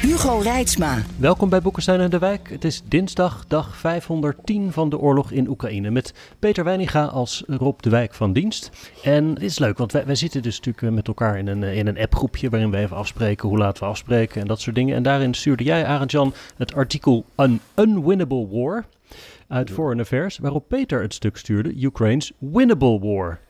Hugo Reitsma. Welkom bij Boekenstein en de Wijk. Het is dinsdag, dag 510 van de oorlog in Oekraïne. Met Peter Weininga als Rob de Wijk van dienst. En het is leuk, want wij, wij zitten dus natuurlijk eh, met elkaar in een, eh, in een appgroepje... waarin we even afspreken hoe laten we afspreken en dat soort dingen. En daarin stuurde jij, Arend-Jan, het artikel An Unwinnable War uit Foreign Affairs... waarop Peter het stuk stuurde Ukraine's Winnable War...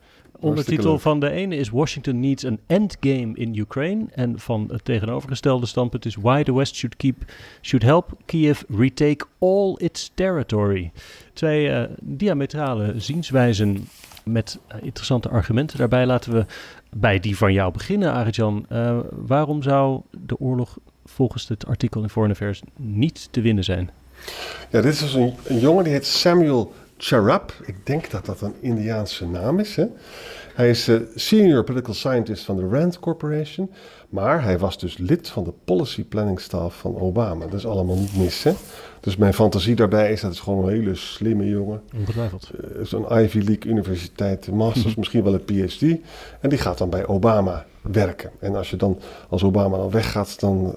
Ondertitel van de ene is Washington needs an endgame in Ukraine. En van het tegenovergestelde standpunt is Why the West should, keep, should help Kiev retake all its territory. Twee uh, diametrale zienswijzen met uh, interessante argumenten. Daarbij laten we bij die van jou beginnen, Arjan. Uh, waarom zou de oorlog volgens het artikel in Foreign Affairs niet te winnen zijn? Ja, dit is dus een, een jongen die heet Samuel Charab. Ik denk dat dat een Indiaanse naam is. Hè? Hij is uh, senior political scientist van de Rand Corporation. Maar hij was dus lid van de policy planning staff van Obama. Dat is allemaal niet mis. Hè? Dus mijn fantasie daarbij is dat het gewoon een hele slimme jongen. Ongetwijfeld. Uh, Zo'n Ivy League universiteit, masters, misschien wel een PhD. En die gaat dan bij Obama werken. En als je dan, als Obama dan weggaat, dan,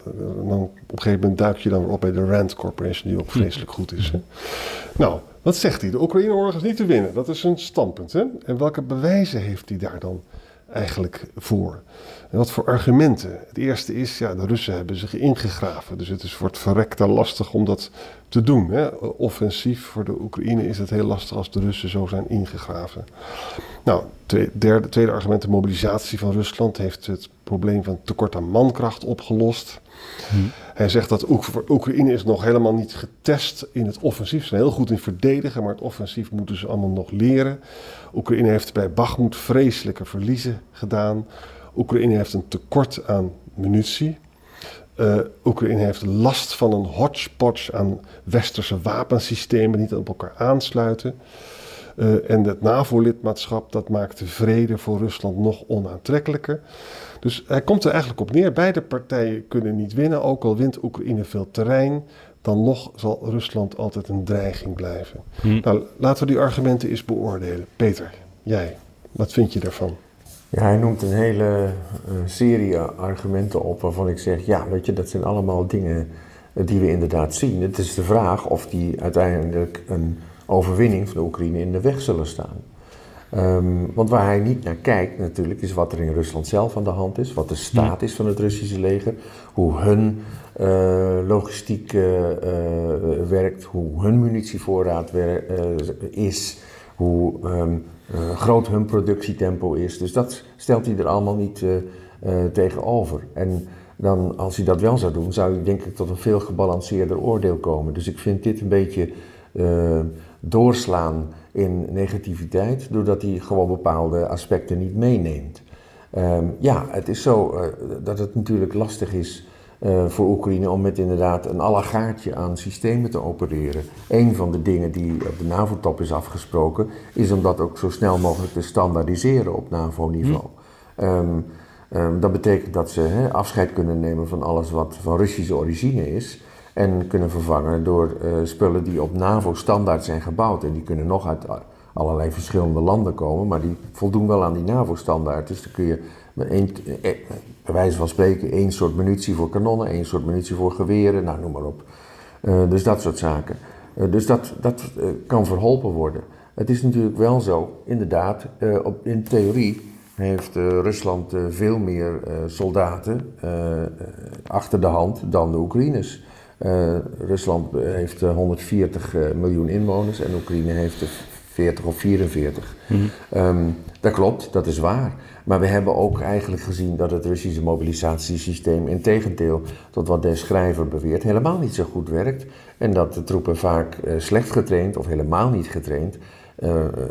dan op een gegeven moment duik je dan weer op bij de Rand Corporation, die ook vreselijk goed is. Hè? Nou, wat zegt hij? De Oekraïne-oorlog is niet te winnen. Dat is een standpunt. Hè? En welke bewijzen heeft hij daar dan eigenlijk voor? En wat voor argumenten? Het eerste is, ja, de Russen hebben zich ingegraven. Dus het is voor het verrekte lastig om dat te doen. Hè? Offensief voor de Oekraïne is het heel lastig als de Russen zo zijn ingegraven. Nou, tweede, derde, tweede argument, de mobilisatie van Rusland heeft het probleem van tekort aan mankracht opgelost. Hij zegt dat Oek Oekraïne is nog helemaal niet getest in het offensief. Ze zijn heel goed in verdedigen, maar het offensief moeten ze allemaal nog leren. Oekraïne heeft bij Bakhmut vreselijke verliezen gedaan. Oekraïne heeft een tekort aan munitie. Uh, Oekraïne heeft last van een hodgepodge aan westerse wapensystemen die niet op elkaar aansluiten. Uh, en het NAVO-lidmaatschap, dat maakt de vrede voor Rusland nog onaantrekkelijker. Dus hij komt er eigenlijk op neer. Beide partijen kunnen niet winnen, ook al wint Oekraïne veel terrein. Dan nog zal Rusland altijd een dreiging blijven. Hm. Nou, laten we die argumenten eens beoordelen. Peter, jij, wat vind je daarvan? Ja, hij noemt een hele uh, serie argumenten op waarvan ik zeg, ja, weet je, dat zijn allemaal dingen die we inderdaad zien. Het is de vraag of die uiteindelijk een overwinning van de Oekraïne in de weg zullen staan. Um, want waar hij niet naar kijkt natuurlijk is wat er in Rusland zelf aan de hand is, wat de staat is van het Russische leger, hoe hun uh, logistiek uh, uh, werkt, hoe hun munitievoorraad is, hoe um, groot hun productietempo is. Dus dat stelt hij er allemaal niet tegenover. En dan, als hij dat wel zou doen, zou hij denk ik tot een veel gebalanceerder oordeel komen. Dus ik vind dit een beetje doorslaan in negativiteit, doordat hij gewoon bepaalde aspecten niet meeneemt. Um, ja, het is zo uh, dat het natuurlijk lastig is uh, voor Oekraïne om met inderdaad een allegaartje aan systemen te opereren. Een van de dingen die op de NAVO-top is afgesproken, is om dat ook zo snel mogelijk te standaardiseren op NAVO-niveau. Hm. Um, um, dat betekent dat ze he, afscheid kunnen nemen van alles wat van Russische origine is. En kunnen vervangen door uh, spullen die op NAVO-standaard zijn gebouwd. En die kunnen nog uit allerlei verschillende landen komen, maar die voldoen wel aan die NAVO-standaard. Dus dan kun je met één, eh, bij wijze van spreken één soort munitie voor kanonnen, één soort munitie voor geweren, nou noem maar op. Dus dat soort zaken. Dus dat, dat kan verholpen worden. Het is natuurlijk wel zo, inderdaad, op, in theorie heeft Rusland veel meer soldaten achter de hand dan de Oekraïners. Uh, Rusland heeft 140 uh, miljoen inwoners en Oekraïne heeft er 40 of 44. Mm. Um, dat klopt, dat is waar. Maar we hebben ook eigenlijk gezien dat het Russische mobilisatiesysteem, in tegendeel tot wat de schrijver beweert, helemaal niet zo goed werkt. En dat de troepen vaak uh, slecht getraind of helemaal niet getraind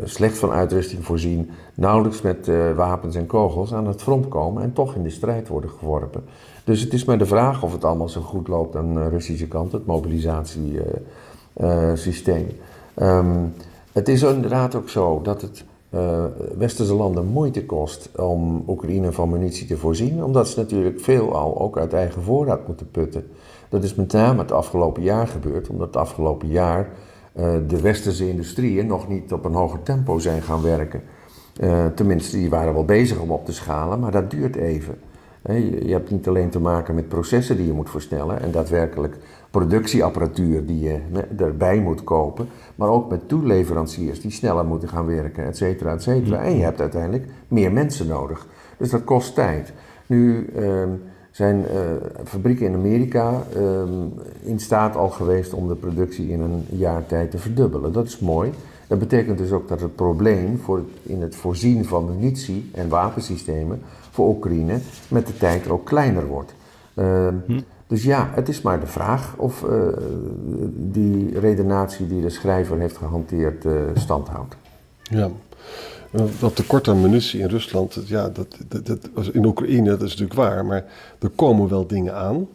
slecht van uitrusting voorzien, nauwelijks met wapens en kogels aan het front komen en toch in de strijd worden geworpen. Dus het is maar de vraag of het allemaal zo goed loopt aan de Russische kant, het mobilisatiesysteem. Um, het is inderdaad ook zo dat het uh, westerse landen moeite kost om Oekraïne van munitie te voorzien, omdat ze natuurlijk veelal ook uit eigen voorraad moeten putten. Dat is met name het afgelopen jaar gebeurd, omdat het afgelopen jaar uh, de westerse industrieën nog niet op een hoger tempo zijn gaan werken. Tenminste, die waren wel bezig om op te schalen, maar dat duurt even. Je hebt niet alleen te maken met processen die je moet versnellen en daadwerkelijk productieapparatuur die je erbij moet kopen, maar ook met toeleveranciers die sneller moeten gaan werken, et cetera, et cetera. En je hebt uiteindelijk meer mensen nodig. Dus dat kost tijd. Nu ehm, zijn uh, fabrieken in Amerika ehm, in staat al geweest om de productie in een jaar tijd te verdubbelen. Dat is mooi. Dat betekent dus ook dat het probleem voor in het voorzien van munitie en wapensystemen voor Oekraïne met de tijd ook kleiner wordt. Ehm, hm. Dus ja, het is maar de vraag of uh, die redenatie die de schrijver heeft gehanteerd uh, stand houdt. Ja, dat tekort aan munitie in Rusland, ja, dat, dat, dat, in Oekraïne, dat is natuurlijk waar, maar er komen wel dingen aan.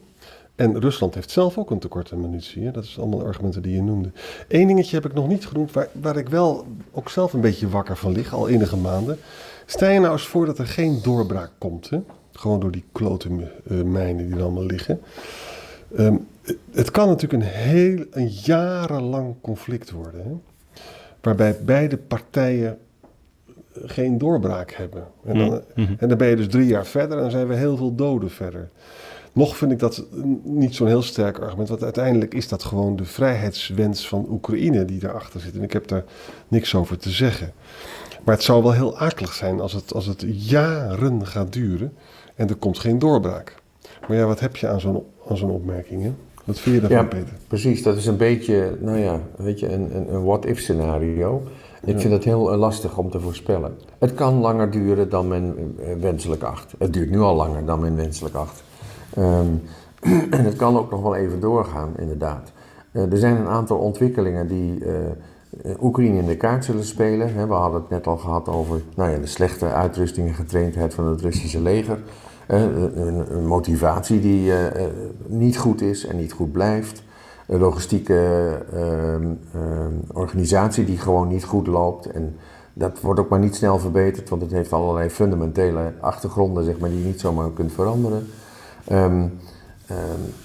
En Rusland heeft zelf ook een tekort aan munitie. Hè? Dat is allemaal argumenten die je noemde. Eén dingetje heb ik nog niet genoemd, waar, waar ik wel ook zelf een beetje wakker van lig, al enige maanden. Stel je nou eens voor dat er geen doorbraak komt. Hè? Gewoon door die klote uh, mijnen die er allemaal liggen. Ehm, het kan natuurlijk een heel een jarenlang conflict worden. Hè? Waarbij beide partijen geen doorbraak hebben. En dan, mm, mm-hmm. en dan ben je dus drie jaar verder en dan zijn we heel veel doden verder. Nog vind ik dat niet zo'n heel sterk argument, want uiteindelijk is dat gewoon de vrijheidswens van Oekraïne die daarachter zit. En ik heb daar niks over te zeggen. Maar het zou wel heel akelig zijn als het, als het jaren gaat duren en er komt geen doorbraak. Maar ja, wat heb je aan zo'n, aan zo'n opmerking? Hè? Wat vind je daarvan, ja, Peter? Precies, dat is een beetje, nou ja, weet je, een, een, een what-if scenario. Ik vind het heel eh, lastig om te voorspellen. Het kan langer duren dan men eh, wenselijk acht. Het duurt nu al langer dan men wenselijk acht. Um, en het kan ook nog wel even doorgaan, inderdaad. Uh, er zijn een aantal ontwikkelingen die uh, Oekraïne in de kaart zullen spelen. we hadden het net al gehad over nou ja, de slechte uitrusting en getraindheid van het Russische leger. Een, een, motivatie die niet goed is en niet goed blijft. Een logistieke ehm, ehm, organisatie die gewoon niet goed loopt. En dat wordt ook maar niet snel verbeterd, want het heeft allerlei fundamentele achtergronden zeg maar, die je niet zomaar kunt veranderen. Um, um,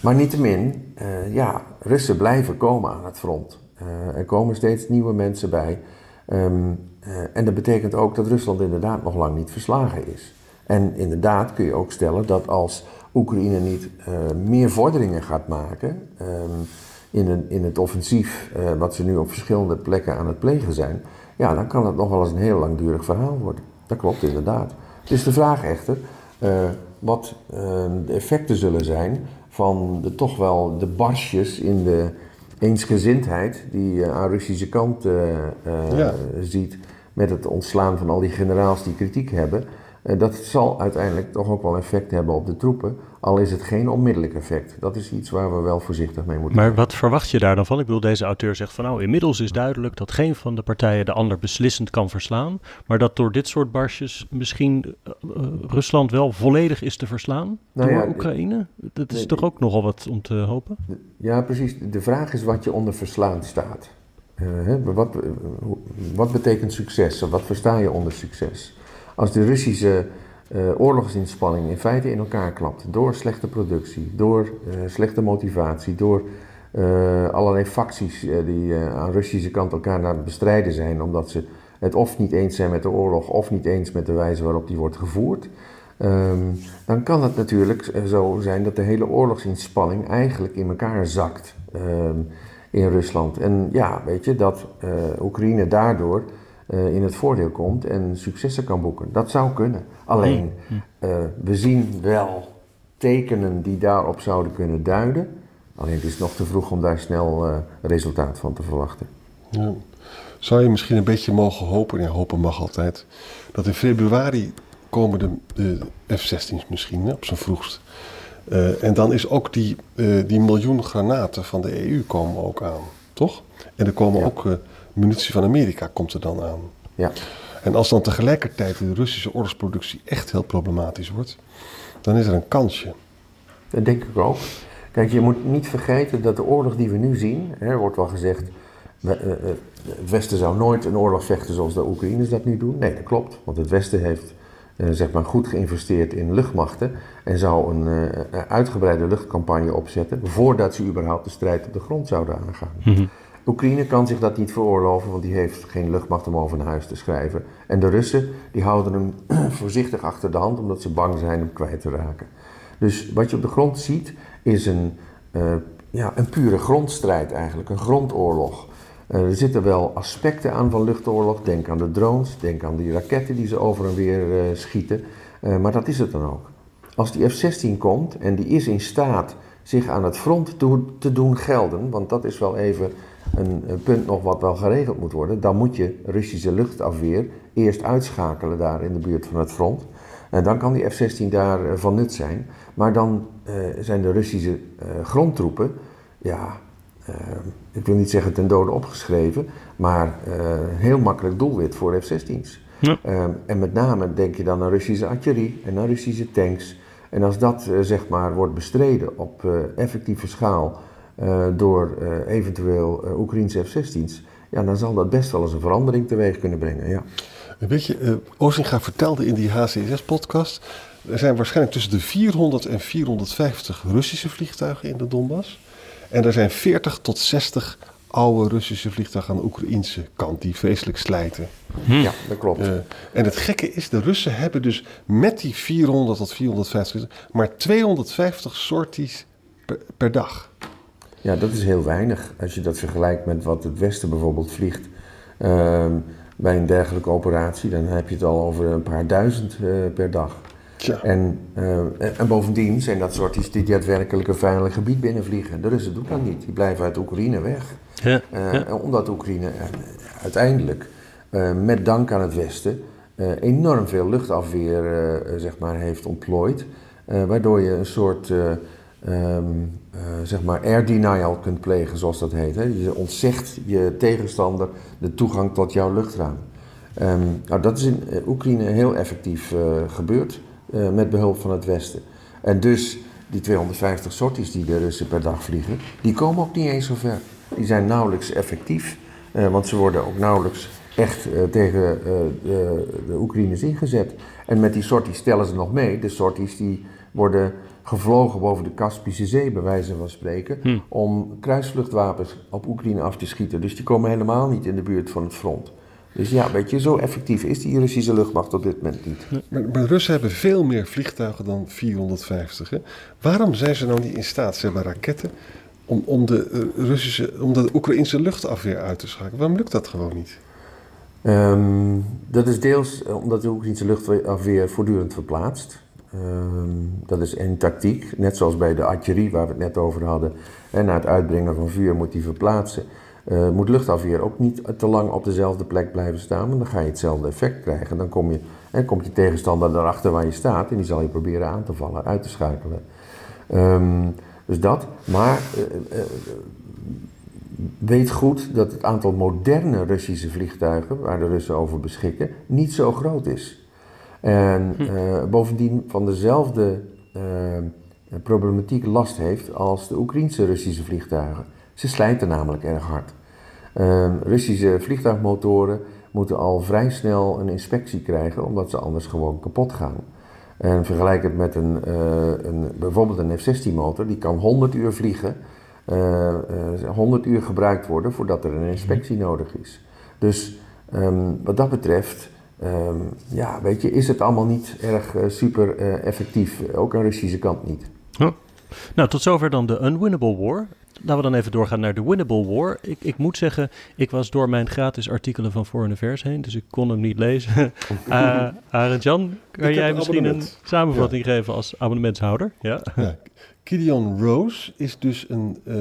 maar niettemin, uh, ja, Russen blijven komen aan het front. Uh, er komen steeds nieuwe mensen bij. Um, uh, en dat betekent ook dat Rusland inderdaad nog lang niet verslagen is. En inderdaad kun je ook stellen dat als Oekraïne niet meer vorderingen gaat maken in, een, in het offensief wat ze nu op verschillende plekken aan het plegen zijn, ja, dan kan het nog wel eens een heel langdurig verhaal worden. Dat klopt inderdaad. Is de vraag echter, wat ehm, de effecten zullen zijn van de, toch wel de barsjes in de eensgezindheid die je aan Russische kant uh, uh, ziet met het ontslaan van al die generaals die kritiek hebben. Dat zal uiteindelijk toch ook wel effect hebben op de troepen. Al is het geen onmiddellijk effect. Dat is iets waar we wel voorzichtig mee moeten Maar wat verwacht je daar dan van? Ik bedoel, deze auteur zegt van nou, inmiddels is duidelijk dat geen van de partijen de ander beslissend kan verslaan. Maar dat door dit soort barsjes misschien uh, Rusland wel volledig is te verslaan nou door Oekraïne. Dat is toch ook nogal wat om te hopen? Ja, precies. De vraag is wat je onder verslaan staat. Uh, wat, wat betekent succes? Wat versta je onder succes? Als de Russische uh, oorlogsinspanning in feite in elkaar klapt. Door slechte productie, door uh, slechte motivatie, door uh, allerlei facties die aan Russische kant elkaar naar het bestrijden zijn, omdat ze het of niet eens zijn met de oorlog of niet eens met de wijze waarop die wordt gevoerd. Um, dan kan het natuurlijk zo zijn dat de hele oorlogsinspanning eigenlijk in elkaar zakt um, in Rusland. En ja, weet je, dat Oekraïne daardoor in het voordeel komt en successen kan boeken. Dat zou kunnen. Alleen, uh, we zien wel tekenen die daarop zouden kunnen duiden. Alleen het is nog te vroeg om daar snel uh, resultaat van te verwachten. Ja. Zou je misschien een beetje mogen hopen, ja hopen mag altijd, dat in februari komen de, de F-16's misschien op zijn vroegst. Uh, en dan is ook die, uh, die miljoen granaten van de EU komen ook aan, toch? En er komen ja. ook munitie van Amerika komt er dan aan. Ja. En als dan tegelijkertijd de Russische oorlogsproductie echt heel problematisch wordt, dan is er een kansje. Dat denk ik ook. Kijk, je moet niet vergeten dat de oorlog die we nu zien, hè, er wordt wel gezegd, eh, eh, het Westen zou nooit een oorlog vechten zoals de Oekraïners dat nu doen. Nee, dat klopt, want het Westen heeft eh, zeg maar goed geïnvesteerd in luchtmachten en zou een eh, uitgebreide luchtcampagne opzetten voordat ze überhaupt de strijd op de grond zouden aangaan. Oekraïne kan zich dat niet veroorloven, want die heeft geen luchtmacht om over naar huis te schrijven. En de Russen die houden hem voorzichtig achter de hand omdat ze bang zijn hem kwijt te raken. Dus wat je op de grond ziet is een, eh, ja, een pure grondstrijd eigenlijk, een grondoorlog. Eh, er zitten wel aspecten aan van luchtoorlog. Denk aan de drones, denk aan die raketten die ze over en weer eh, schieten. Maar dat is het dan ook. Als die F-16 komt en die is in staat zich aan het front te doen gelden, want dat is wel even een, punt nog wat wel geregeld moet worden, dan moet je Russische luchtafweer eerst uitschakelen daar in de buurt van het front. En dan kan die F-16 daar eh, van nut zijn. Maar dan eh, zijn de Russische eh, grondtroepen, ja, ik wil niet zeggen ten dode opgeschreven, maar heel makkelijk doelwit voor F-16's. Ja. En met name denk je dan aan Russische artillerie en aan Russische tanks. En als dat zeg maar wordt bestreden op effectieve schaal eh, door eh, eventueel eh, Oekraïnse F-16's, ja, dan zal dat best wel eens een verandering teweeg kunnen brengen. Ja. En Weet je, eh Ozinga vertelde in die HCSS-podcast... er zijn waarschijnlijk tussen de 400 en 450 Russische vliegtuigen in de Donbass. En er zijn 40 tot 60 oude Russische vliegtuigen aan de Oekraïnse kant... die vreselijk slijten. ja, dat klopt. Eh, en het gekke is, de Russen hebben dus met die 400 tot 450... maar 250 sorties per, per dag. Ja, dat is heel weinig als je dat vergelijkt met wat het Westen bijvoorbeeld vliegt. ehm, bij een dergelijke operatie, dan heb je het al over een paar duizend eh, per dag. Tja. En, eh, en- en bovendien zijn dat soorties die daadwerkelijk een veilig gebied binnenvliegen. De Russen doen dat niet, die blijven uit Oekraïne weg. Ja, Eh, ja. Omdat Oekraïne uiteindelijk, eh, met dank aan het Westen, eh, enorm veel luchtafweer zeg maar, heeft ontplooid. eh, waardoor je een soort eh, ehm, eh, zeg maar air denial kunt plegen, zoals dat heet. Hè. Je ontzegt je tegenstander de toegang tot jouw luchtruim. Ehm, nou, dat is in eh, Oekraïne heel effectief eh, gebeurd met behulp van het Westen. En dus die 250 sorties die de Russen per dag vliegen, die komen ook niet eens zo ver. Die zijn nauwelijks effectief, want ze worden ook nauwelijks echt tegen de Oekraïners ingezet. En met die sorties stellen ze nog mee. De sorties die worden gevlogen boven de Kaspische Zee, bij wijze van spreken, om kruisvluchtwapens op Oekraïne af te schieten. Dus die komen helemaal niet in de buurt van het front. Dus ja, weet je, zo effectief is die Russische luchtmacht op dit moment niet. Maar, maar Russen hebben veel meer vliegtuigen dan 450. Hè? Waarom zijn ze nou niet in staat, ze hebben raketten, om, om, de, eh, Russische, om de Oekraïnse luchtafweer uit te schakelen? Waarom lukt dat gewoon niet? Ehm, dat is deels omdat de Oekraïnse luchtafweer voortdurend verplaatst. Ehm, dat is een tactiek, net zoals bij de artillerie waar we het net over hadden. En na het uitbrengen van vuur moet die verplaatsen. Eh, moet luchtafweer ook niet te lang op dezelfde plek blijven staan, want dan ga je hetzelfde effect krijgen. Dan kom je, hè, komt je tegenstander daarachter waar je staat en die zal je proberen aan te vallen, uit te schakelen. Ehm, dus dat. Maar eh, eh, weet goed dat het aantal moderne Russische vliegtuigen, waar de Russen over beschikken, niet zo groot is. En eh, bovendien van dezelfde eh, problematiek last heeft als de Oekraïnse Russische vliegtuigen. Ze slijten namelijk erg hard. Eh, Russische vliegtuigmotoren moeten al vrij snel een inspectie krijgen, omdat ze anders gewoon kapot gaan. En vergelijk het met een, eh, een, bijvoorbeeld een F-16-motor, die kan 100 uur vliegen, eh, eh, 100 uur gebruikt worden voordat er een inspectie nodig is. Dus ehm, wat dat betreft, ehm, ja, weet je, is het allemaal niet erg eh, super eh, effectief. Ook aan de Russische kant niet. Nou, tot zover dan de Unwinnable War. Laten we dan even doorgaan naar de Winnable War. Ik, ik moet zeggen, ik was door mijn gratis artikelen van Foreign Affairs heen, dus ik kon hem niet lezen. uh, Arend Jan, kan jij een misschien een samenvatting geven als abonnementshouder? Ja. Ja. Gideon Rose is dus een eh,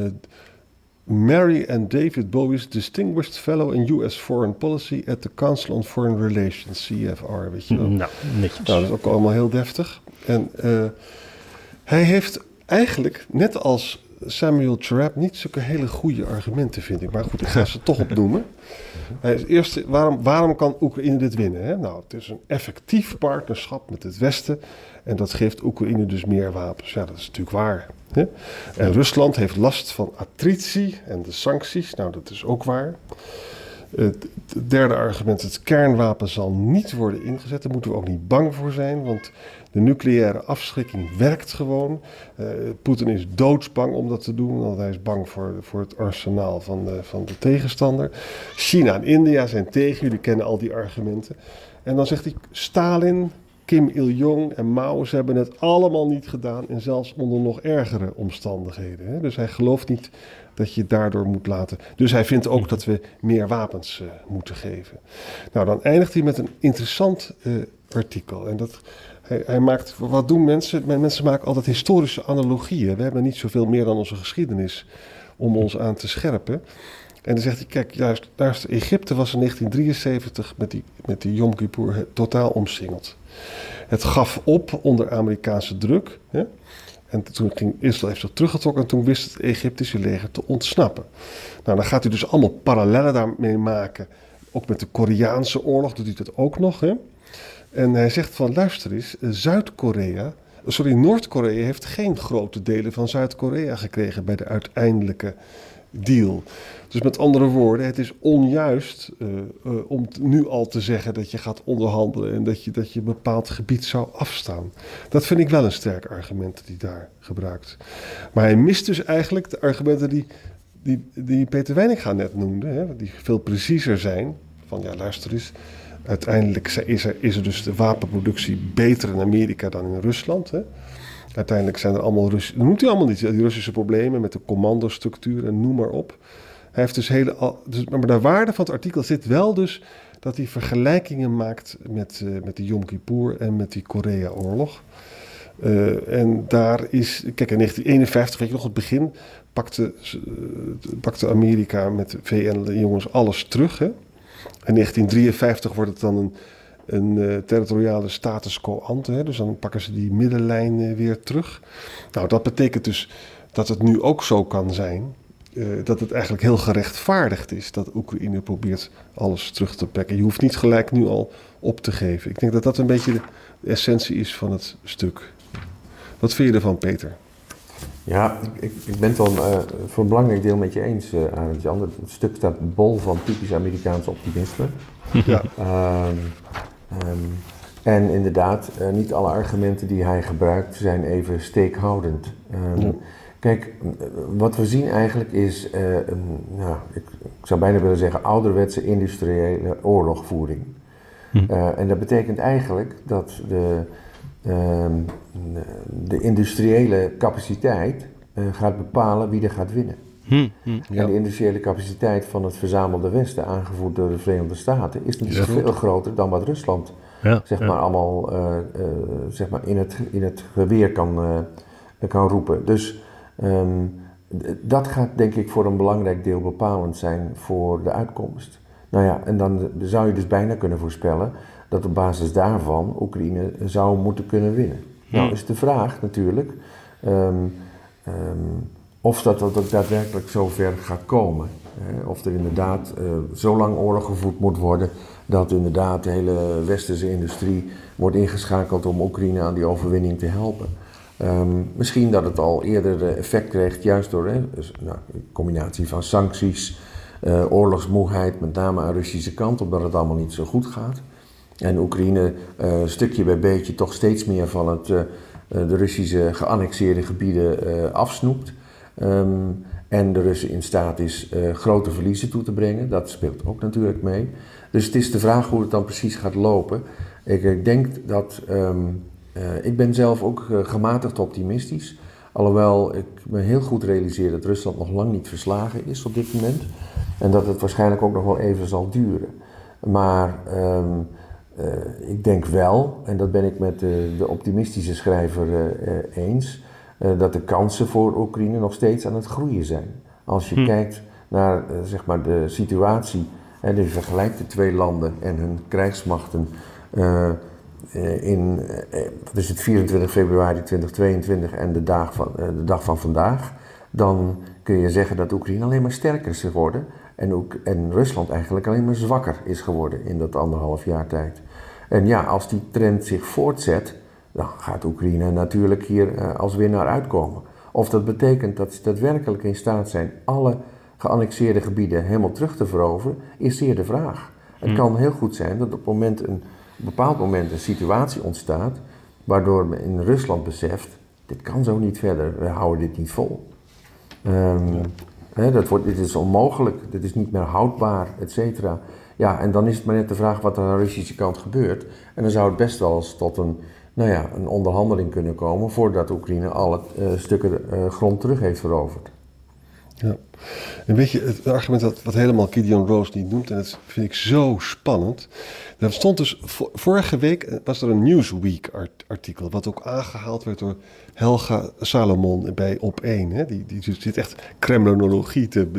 Mary and David Bowie's Distinguished Fellow in U.S. Foreign Policy at the Council on Foreign Relations, CFR, weet je wel. Nou, netjes. Nou, dat is ook allemaal heel deftig. En eh, hij heeft eigenlijk, net als Samuel Trapp niet zulke hele goede argumenten, vind ik. Maar goed, ik ga ze toch opnoemen. Hij is eerst, waarom, waarom kan Oekraïne dit winnen? Hè? Nou, het is een effectief partnerschap met het Westen. En dat geeft Oekraïne dus meer wapens. Ja, dat is natuurlijk waar. Hè? En Rusland heeft last van attritie en de sancties. Nou, dat is ook waar. Het derde argument, het kernwapen zal niet worden ingezet. Daar moeten we ook niet bang voor zijn, want de nucleaire afschrikking werkt gewoon. Uh, Poetin is doodsbang om dat te doen, want hij is bang voor, voor het arsenaal van de, van de tegenstander. China en India zijn tegen, jullie kennen al die argumenten. En dan zegt hij, Stalin, Kim Il-jong en ze hebben het allemaal niet gedaan en zelfs onder nog ergere omstandigheden. Hè? Dus hij gelooft niet dat je daardoor moet laten. Dus hij vindt ook dat we meer wapens uh, moeten geven. Nou, dan eindigt hij met een interessant uh, artikel. En dat, hij, hij, maakt, wat doen mensen? Mensen maken altijd historische analogieën. We hebben niet zoveel meer dan onze geschiedenis om ons aan te scherpen. En dan zegt hij, kijk, juist, juist Egypte was in 1973 met die, met die Yom Kippur totaal omsingeld. Het gaf op onder Amerikaanse druk. Hè? En toen ging Israël heeft zich teruggetrokken en toen wist het Egyptische leger te ontsnappen. Nou, dan gaat hij dus allemaal parallellen daarmee maken. Ook met de Koreaanse oorlog doet hij dat ook nog. Hè? En hij zegt van, luister eens, Zuid-Korea, sorry, Noord-Korea heeft geen grote delen van Zuid-Korea gekregen bij de uiteindelijke deal. Dus met andere woorden, het is onjuist uh, uh, om nu al te zeggen dat je gaat onderhandelen en dat je, dat je een bepaald gebied zou afstaan. Dat vind ik wel een sterk argument dat daar gebruikt. Maar hij mist dus eigenlijk de argumenten die, die, die Peter Weininga net noemde, hè, die veel preciezer zijn. Van ja, luister eens, uiteindelijk is er, is er dus de wapenproductie beter in Amerika dan in Rusland. Hè. Uiteindelijk zijn er allemaal, Rus noemt hij allemaal niet, die Russische problemen met de commandostructuur en noem maar op. Hij heeft dus hele. Dus, maar de waarde van het artikel zit wel dus dat hij vergelijkingen maakt met, uh, met de Yom Kippur en met die Korea-oorlog. Uh, en daar is. Kijk, in 1951, weet je nog, het begin. pakte, uh, pakte Amerika met de VN de jongens alles terug. Hè? In 1953 wordt het dan een, een uh, territoriale status quo ante. Hè? Dus dan pakken ze die middenlijn weer terug. Nou, dat betekent dus dat het nu ook zo kan zijn uh, dat het eigenlijk heel gerechtvaardigd is dat Oekraïne probeert alles terug te pakken. Je hoeft niet gelijk nu al op te geven. Ik denk dat dat een beetje de, de essentie is van het stuk. Wat vind je ervan, Peter? Ja, ik, ik ben het wel voor een belangrijk deel met je eens, Arend Jan. Het stuk staat bol van typisch Amerikaans optimisme. Ja. um, um, en inderdaad, uh, niet alle argumenten die hij gebruikt zijn even steekhoudend. Um, ja. Kijk, wat we zien eigenlijk is, uh, een, nou, ik, ik, zou bijna willen zeggen, ouderwetse industriële oorlogvoering. Hm. Uh, en dat betekent eigenlijk dat de, uh, de industriële capaciteit gaat bepalen wie er gaat winnen. Hm, hm, ja. En de industriële capaciteit van het verzamelde Westen, aangevoerd door de Verenigde Staten, is natuurlijk veel groter dan wat Rusland ja, zeg maar allemaal zeg maar in, het, in het geweer kan, kan roepen. Dus Um, dat gaat denk ik voor een belangrijk deel bepalend zijn voor de uitkomst. Nou ja, en dan zou je dus bijna kunnen voorspellen dat op basis daarvan Oekraïne zou moeten kunnen winnen. Hmm. Nou is de vraag natuurlijk um, um, of dat, dat ook daadwerkelijk zover gaat komen. Of er inderdaad uh, zo lang oorlog gevoerd moet worden dat inderdaad de hele westerse industrie wordt ingeschakeld om Oekraïne aan die overwinning te helpen. Um, misschien dat het al eerder effect kreeg, juist door hè, dus, nou, een combinatie van sancties, uh, oorlogsmoeheid, met name aan de Russische kant, omdat het allemaal niet zo goed gaat. En Oekraïne stukje bij beetje toch steeds meer van het, de Russische geannexeerde gebieden afsnoept. Um, en de Russen in staat is grote verliezen toe te brengen. Dat speelt ook natuurlijk mee. Dus het is de vraag hoe het dan precies gaat lopen. Ik, ik denk dat. Um, uh, ik ben zelf ook gematigd optimistisch. Alhoewel ik me heel goed realiseer dat Rusland nog lang niet verslagen is op dit moment. En dat het waarschijnlijk ook nog wel even zal duren. Maar uh, ik denk wel, en dat ben ik met de optimistische schrijver eens, dat de kansen voor Oekraïne nog steeds aan het groeien zijn. Als je hm. kijkt naar zeg maar de situatie en je vergelijkt de twee landen en hun krijgsmachten uh, in wat is het, 24 februari 2022 en de dag van, de dag van vandaag, dan kun je zeggen dat Oekraïne alleen maar sterker is geworden en, ook, en Rusland eigenlijk alleen maar zwakker is geworden in dat anderhalf jaar tijd. En ja, als die trend zich voortzet, dan gaat Oekraïne natuurlijk hier uh, als winnaar uitkomen. Of dat betekent dat ze daadwerkelijk in staat zijn alle geannexeerde gebieden helemaal terug te veroveren, is zeer de vraag. Het hmm. kan heel goed zijn dat op, moment een, op bepaald moment een situatie ontstaat waardoor men in Rusland beseft, dit kan zo niet verder, we houden dit niet vol. Um, dat wordt, dit is onmogelijk, dit is niet meer houdbaar, et cetera. Ja, en dan is het maar net de vraag wat er aan de Russische kant gebeurt. En dan zou het best wel eens tot een, nou ja, een onderhandeling kunnen komen voordat Oekraïne alle uh, stukken uh, grond terug heeft veroverd. Ja. En weet je, het argument dat, wat helemaal Gideon Rose niet noemt, en dat vind ik zo spannend. Er stond dus, vorige week was er een Newsweek artikel, wat ook aangehaald werd door Helga Salomon bij Op1. Hè? Die, die zit echt kremlinologie te,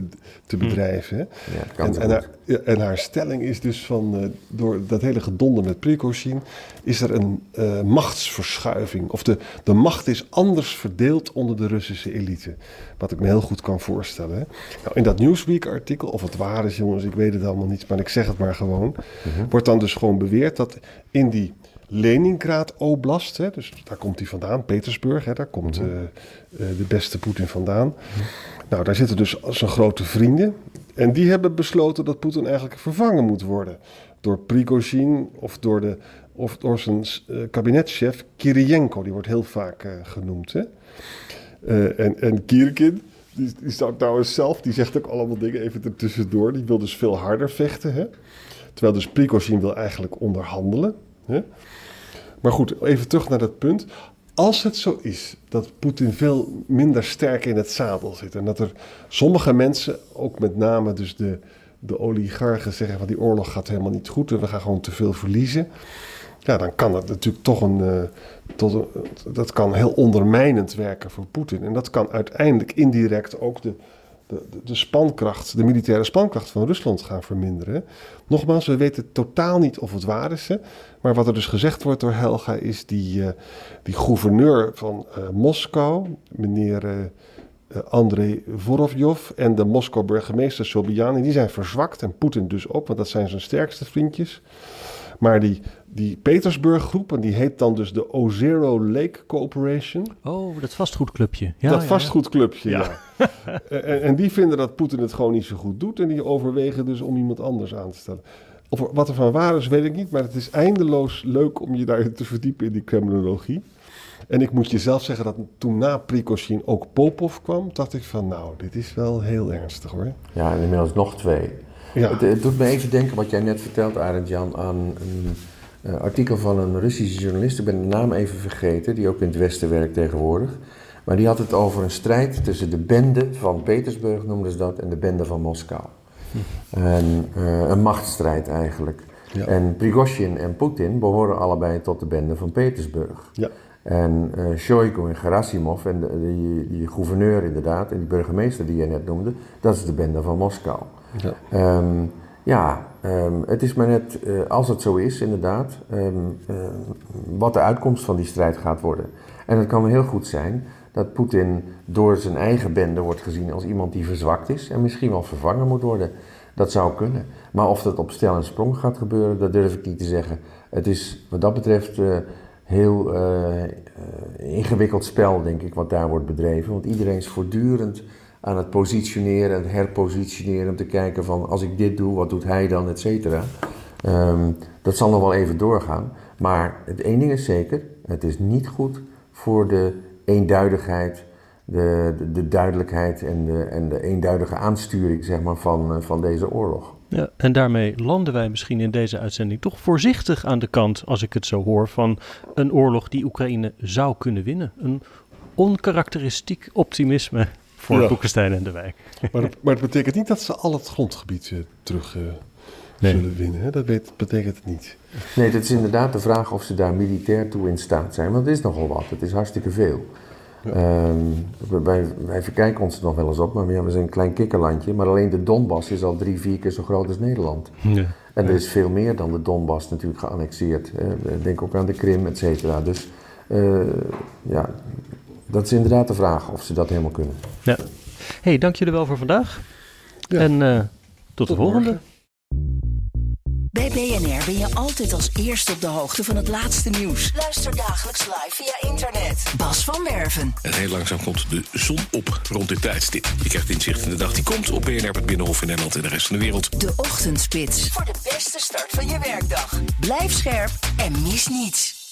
te hm. bedrijven. Hè? Ja, en, en, haar, en, haar, stelling is dus van, uh, door dat hele gedonder met Prigozhin, is er een uh, machtsverschuiving. Of de, de macht is anders verdeeld onder de Russische elite. Wat ik me heel goed kan voorstellen. Hè? Nou, in dat Newsweek-artikel, of het waar is, jongens, ik weet het allemaal niet, maar ik zeg het maar gewoon, mhm. wordt dan dus gewoon beweerd dat in die Leningrad Oblast, hè, dus daar komt hij vandaan, Petersburg, hè, daar komt uh, de beste Poetin vandaan. Mhm. Nou, daar zitten dus zijn grote vrienden. En die hebben besloten dat Poetin eigenlijk vervangen moet worden. Door Prigozhin of door, de, of door zijn uh, kabinetchef Kirienko. Die wordt heel vaak genoemd. Hè? en, en Kirkin, die, die staat trouwens zelf, die zegt ook allemaal dingen even ertussendoor. Die wil dus veel harder vechten. Hè? Terwijl dus Prigozhin wil eigenlijk onderhandelen. Hè? Maar goed, even terug naar dat punt. Als het zo is dat Poetin veel minder sterk in het zadel zit... en dat er sommige mensen, ook met name dus de, de oligarchen... zeggen van die oorlog gaat helemaal niet goed... en we gaan gewoon te veel verliezen... ja, dan kan dat natuurlijk toch een... Uh, tot dat kan heel ondermijnend werken voor Poetin. En dat kan uiteindelijk indirect ook de de, de, spankracht, de militaire spankracht van Rusland gaan verminderen. Nogmaals, we weten totaal niet of het waar is. Hè? Maar wat er dus gezegd wordt door Helga is die, uh, die gouverneur van uh, Moskou, meneer uh, Andrei Vorovjov en de Moskou-burgemeester Sobyanin, die zijn verzwakt en Poetin dus ook, want dat zijn zijn sterkste vriendjes. Maar die, die Petersburg-groep, en die heet dan dus de O-Zero Lake Corporation. Oh, dat vastgoedclubje. Ja, dat vastgoedclubje, ja. en, en, die vinden dat Poetin het gewoon niet zo goed doet. En die overwegen dus om iemand anders aan te stellen. Of wat er van waar is, weet ik niet. Maar het is eindeloos leuk om je daar te verdiepen in die criminologie. En ik moet je zelf zeggen dat toen na Prikoshin ook Popov kwam, dacht ik van nou, dit is wel heel ernstig hoor. Ja, en inmiddels nog twee. Ja. Het, doet me even denken wat jij net vertelt, Arend Jan, aan een uh, artikel van een Russische journalist. Ik ben de naam even vergeten, die ook in het Westen werkt tegenwoordig. Maar die had het over een strijd tussen de bende van Petersburg, noemden ze dat, en de bende van Moskou. Hm. En, uh, een machtsstrijd eigenlijk. Ja. En Prigozhin en Poetin behoren allebei tot de bende van Petersburg. Ja. En uh, Shoigu en Gerasimov, en die, die, gouverneur inderdaad, en die burgemeester die je net noemde, dat is de bende van Moskou. Ja, um, ja um, het is maar net, uh, als het zo is inderdaad, um, wat de uitkomst van die strijd gaat worden. En het kan heel goed zijn dat Poetin door zijn eigen bende wordt gezien als iemand die verzwakt is en misschien wel vervangen moet worden. Dat zou kunnen. Maar of dat op stel en sprong gaat gebeuren, dat durf ik niet te zeggen. Het is wat dat betreft uh, heel uh, ingewikkeld spel, denk ik, wat daar wordt bedreven. Want iedereen is voortdurend aan het positioneren en herpositioneren om te kijken van als ik dit doe, wat doet hij dan, et cetera. Um, dat zal nog wel even doorgaan. Maar het één ding is zeker, het is niet goed voor de eenduidigheid, de, de, de duidelijkheid en de, en de eenduidige aansturing zeg maar, van, eh, van deze oorlog. Ja, en daarmee landen wij misschien in deze uitzending toch voorzichtig aan de kant, als ik het zo hoor, van een oorlog die Oekraïne zou kunnen winnen. Een onkarakteristiek optimisme voor ja. Boekenstein en de wijk. Maar, maar het betekent niet dat ze al het grondgebied uh, terug uh, zullen winnen. Hè? Dat weet, betekent het niet. Nee, het is inderdaad de vraag of ze daar militair toe in staat zijn. Want het is nogal wat. Het is hartstikke veel. Ja. Um, wij, wij verkijken ons er nog wel eens op, maar ja, we zijn een klein kikkerlandje. Maar alleen de Donbass is al drie, vier keer zo groot als Nederland. Ja. En er is veel meer dan de Donbass natuurlijk geannexeerd. Denk ook aan de Krim, et cetera. Dus uh, ja, dat is inderdaad de vraag of ze dat helemaal kunnen. Ja, hey, dank jullie wel voor vandaag. Ja. En eh, tot, de volgende. morgen. Bij BNR ben je altijd als eerste op de hoogte van het laatste nieuws. Luister dagelijks live via internet. Bas van Werven. En heel langzaam komt de zon op rond dit tijdstip. Je krijgt inzicht in de dag die komt op BNR, het Binnenhof in Nederland en de rest van de wereld. De Ochtendspits. Voor de beste start van je werkdag. Blijf scherp en mis niets.